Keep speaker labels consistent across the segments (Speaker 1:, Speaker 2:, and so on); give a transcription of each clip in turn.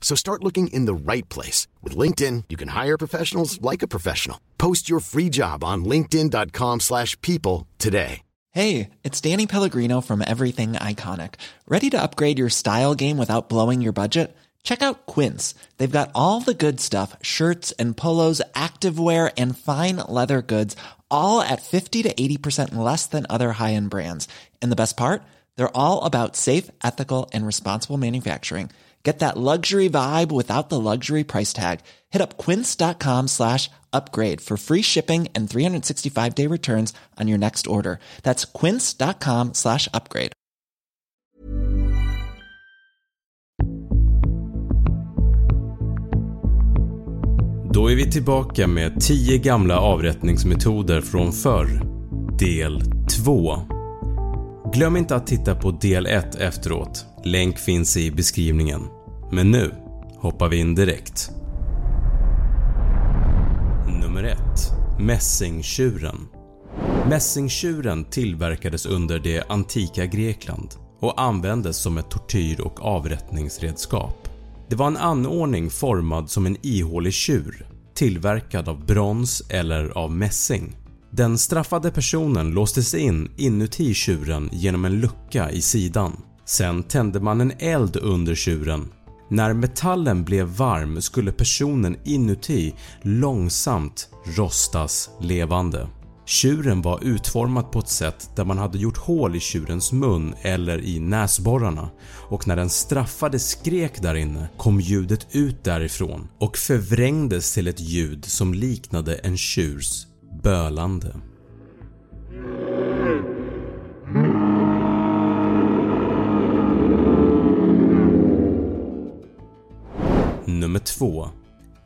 Speaker 1: So start looking in the right place. With LinkedIn, you can hire professionals like a professional. Post your free job on linkedin.com slash people today.
Speaker 2: Hey, it's Danny Pellegrino from Everything Iconic. Ready to upgrade your style game without blowing your budget? Check out Quince. They've got all the good stuff, shirts and polos, activewear, and fine leather goods, all at 50 to 80% less than other high-end brands. And the best part? They're all about safe, ethical, and responsible manufacturing. Get that luxury vibe without the luxury price tag. Hit up quince.com slash upgrade for free shipping and 365 day returns on your next order. That's quince.com slash upgrade.
Speaker 3: Då är vi tillbaka med 10 gamla avrättningsmetoder från förr. Del 2. Glöm inte att titta på del 1 efteråt. Länk finns i beskrivningen. Men nu hoppar vi in direkt. Nummer 1. Mässingtjuren Mässingtjuren tillverkades under det antika Grekland och användes som ett tortyr och avrättningsredskap. Det var en anordning formad som en ihålig tjur tillverkad av brons eller av mässing. Den straffade personen låstes in inuti tjuren genom en lucka i sidan. Sen tände man en eld under tjuren. När metallen blev varm skulle personen inuti långsamt rostas levande. Tjuren var utformad på ett sätt där man hade gjort hål i tjurens mun eller i näsborrarna och när den straffade skrek där inne kom ljudet ut därifrån och förvrängdes till ett ljud som liknade en tjurs bölande.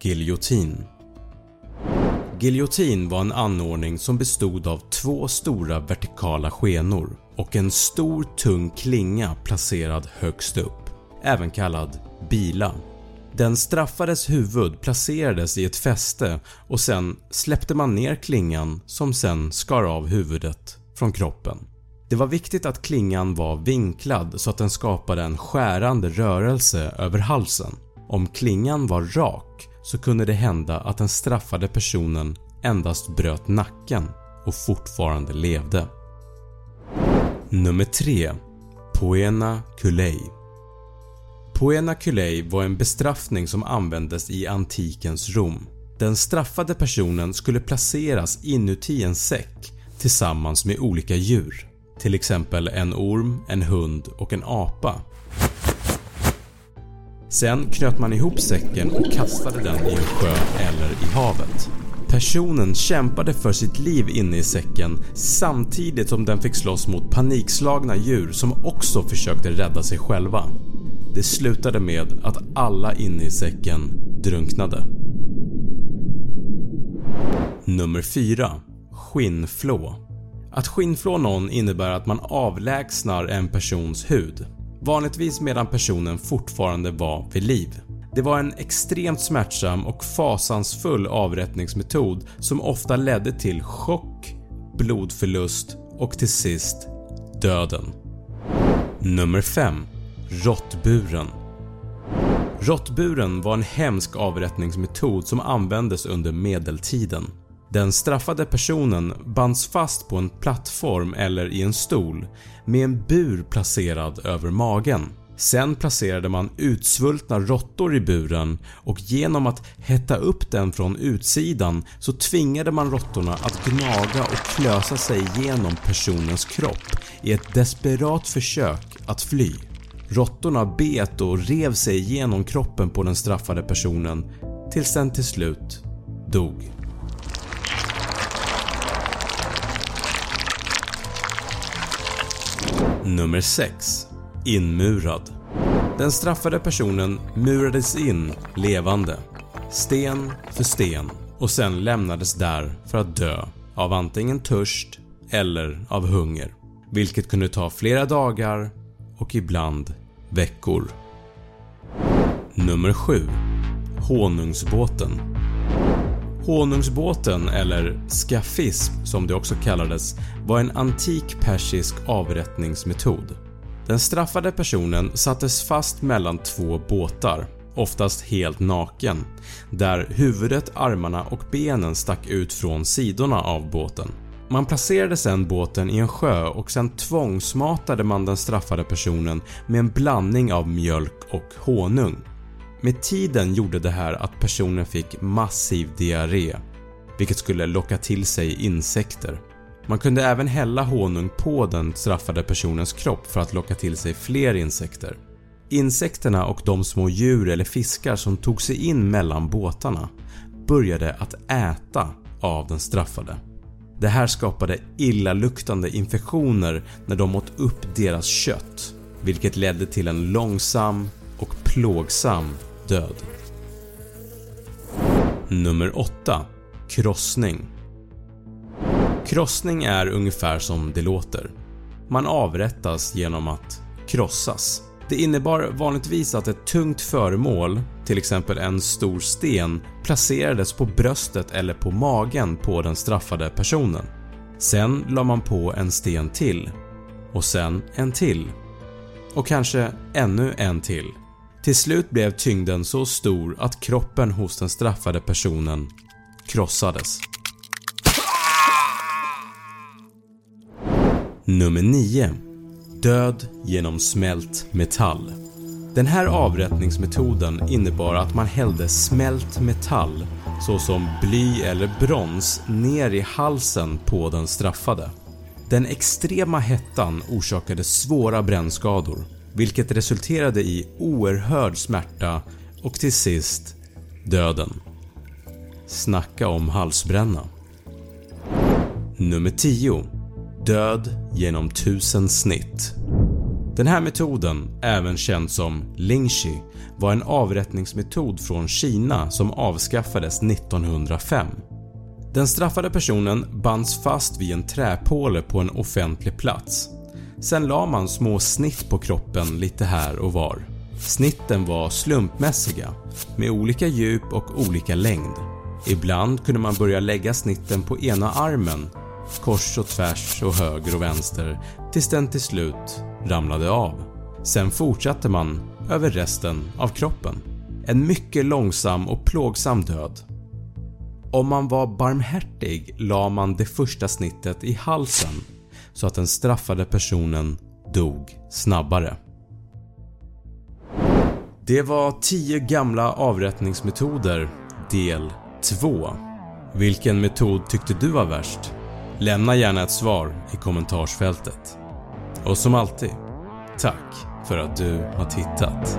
Speaker 3: Giljotin Giljotin var en anordning som bestod av två stora vertikala skenor och en stor tung klinga placerad högst upp, även kallad bila. Den straffades huvud placerades i ett fäste och sen släppte man ner klingan som sen skar av huvudet från kroppen. Det var viktigt att klingan var vinklad så att den skapade en skärande rörelse över halsen. Om klingan var rak så kunde det hända att den straffade personen endast bröt nacken och fortfarande levde. Nummer 3 Poena Kulei Poena Kulei var en bestraffning som användes i antikens Rom. Den straffade personen skulle placeras inuti en säck tillsammans med olika djur, till exempel en orm, en hund och en apa. Sen knöt man ihop säcken och kastade den i en sjö eller i havet. Personen kämpade för sitt liv inne i säcken samtidigt som den fick slåss mot panikslagna djur som också försökte rädda sig själva. Det slutade med att alla inne i säcken drunknade. Nummer 4 Skinnflå Att skinnflå någon innebär att man avlägsnar en persons hud, vanligtvis medan personen fortfarande var vid liv. Det var en extremt smärtsam och fasansfull avrättningsmetod som ofta ledde till chock, blodförlust och till sist döden. Nummer 5 Råttburen Råttburen var en hemsk avrättningsmetod som användes under medeltiden. Den straffade personen bands fast på en plattform eller i en stol med en bur placerad över magen. Sen placerade man utsvultna råttor i buren och genom att hetta upp den från utsidan så tvingade man råttorna att gnaga och klösa sig igenom personens kropp i ett desperat försök att fly. Råttorna bet och rev sig igenom kroppen på den straffade personen tills den till slut dog. Nummer 6. Inmurad. Den straffade personen murades in levande, sten för sten och sen lämnades där för att dö av antingen törst eller av hunger, vilket kunde ta flera dagar och ibland veckor. Nummer 7. Honungsbåten Honungsbåten, eller skafism som det också kallades, var en antik persisk avrättningsmetod. Den straffade personen sattes fast mellan två båtar, oftast helt naken, där huvudet, armarna och benen stack ut från sidorna av båten. Man placerade sen båten i en sjö och sen tvångsmatade man den straffade personen med en blandning av mjölk och honung. Med tiden gjorde det här att personen fick massiv diarré, vilket skulle locka till sig insekter. Man kunde även hälla honung på den straffade personens kropp för att locka till sig fler insekter. Insekterna och de små djur eller fiskar som tog sig in mellan båtarna började att äta av den straffade. Det här skapade illaluktande infektioner när de åt upp deras kött vilket ledde till en långsam och plågsam död. Nummer 8. Krossning Krossning är ungefär som det låter. Man avrättas genom att krossas. Det innebar vanligtvis att ett tungt föremål, till exempel en stor sten, placerades på bröstet eller på magen på den straffade personen. Sen la man på en sten till och sen en till och kanske ännu en till. Till slut blev tyngden så stor att kroppen hos den straffade personen krossades. Nummer 9. Död genom smält metall. Den här avrättningsmetoden innebar att man hällde smält metall såsom bly eller brons ner i halsen på den straffade. Den extrema hettan orsakade svåra brännskador vilket resulterade i oerhörd smärta och till sist döden. Snacka om halsbränna. Nummer 10 Död genom tusen snitt. Den här metoden, även känd som Lingxi, var en avrättningsmetod från Kina som avskaffades 1905. Den straffade personen bands fast vid en träpåle på en offentlig plats. Sen la man små snitt på kroppen lite här och var. Snitten var slumpmässiga med olika djup och olika längd. Ibland kunde man börja lägga snitten på ena armen kors och tvärs och höger och vänster tills den till slut ramlade av. Sen fortsatte man över resten av kroppen. En mycket långsam och plågsam död. Om man var barmhärtig la man det första snittet i halsen så att den straffade personen dog snabbare. Det var 10 gamla avrättningsmetoder del 2. Vilken metod tyckte du var värst? Lämna gärna ett svar i kommentarsfältet. Och som alltid, tack för att du har tittat.